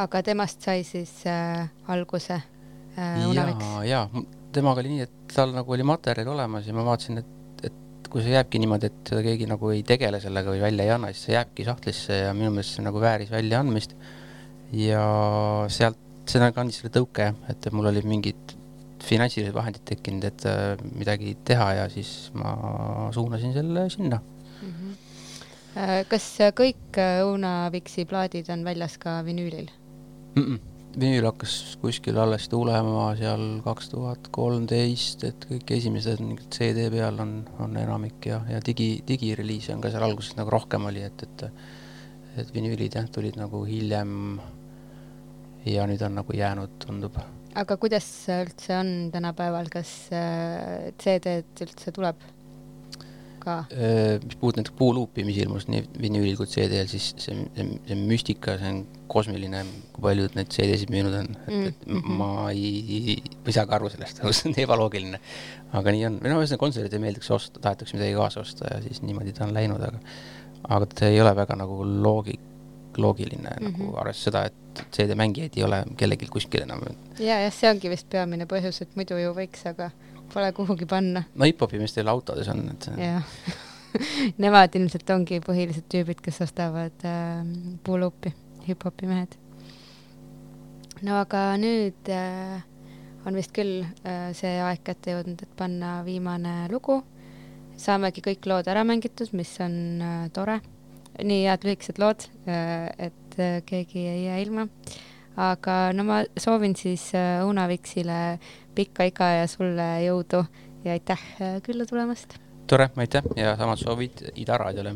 aga temast sai siis äh, alguse äh, Unaviks. ja, ja m- temaga oli nii, et tal nagu oli materjal olemas ja ma vaatasin, et, et kui see jääbki niimoodi, et seda keegi nagu ei tegele sellega või välja ei anna, siis see jääbki sahtlisse ja minu meelest see nagu vääris väljaandmist. ja sealt, see nagu andis selle tõuke, et mul olid mingid finantsilised vahendid tekkinud, et äh, midagi teha ja siis ma suunasin selle sinna. Äh, kas kõik äh, Unaviksi plaadid on väljas ka vinüülil? mm. -mm. vinüül hakkas kuskil alles tulema seal kaks tuhat kolmteist, et kõik esimesed CD peal on, on enamik ja, ja digi, digireliise on ka seal alguses nagu rohkem oli, et, et et vinüülid jah, tulid nagu hiljem ja nüüd on nagu jäänud, tundub. Aga kuidas üldse on tänapäeval, kas äh, CD-d üldse tuleb ka? mis puudutab näiteks puuluupi, mis ilmus nii vinüülil kui CD-l, siis see, see, see müstika, see on kosmiline, kui paljud neid CD-sid müünud on, et, et Mm, mhm. ma ei, ma ei saa ka aru sellest, see on ebaloogiline. aga nii on, või noh, ühesõnaga kontserdile meeldiks osta, tahetakse midagi kaasa osta ja siis niimoodi ta on läinud, aga aga see ei ole väga nagu loogi-, loogiline mm -hmm. Nagu arvestades seda, et CD-mängijaid ei ole kellelgi kuskil enam. ja, jah, see ongi vist peamine põhjus, et muidu ju võiks, aga pole kuhugi panna. no hip-hopi meestel autodes on, et jah, nemad ilmselt ongi põhilised tüübid, kes ostavad äh, puuluupi, hip-hopi mehed. no aga nüüd äh, on vist küll äh, see aeg kätte jõudnud, et panna viimane lugu. saamegi kõik lood ära mängitud, mis on äh, tore. nii head lühikesed lood äh,, et äh, keegi ei jää ilma. aga no ma soovin siis äh, Unaviksile pikka iga ja sulle jõudu ja aitäh äh, külla tulemast tore, aitäh ja samad soovid Ida raadiole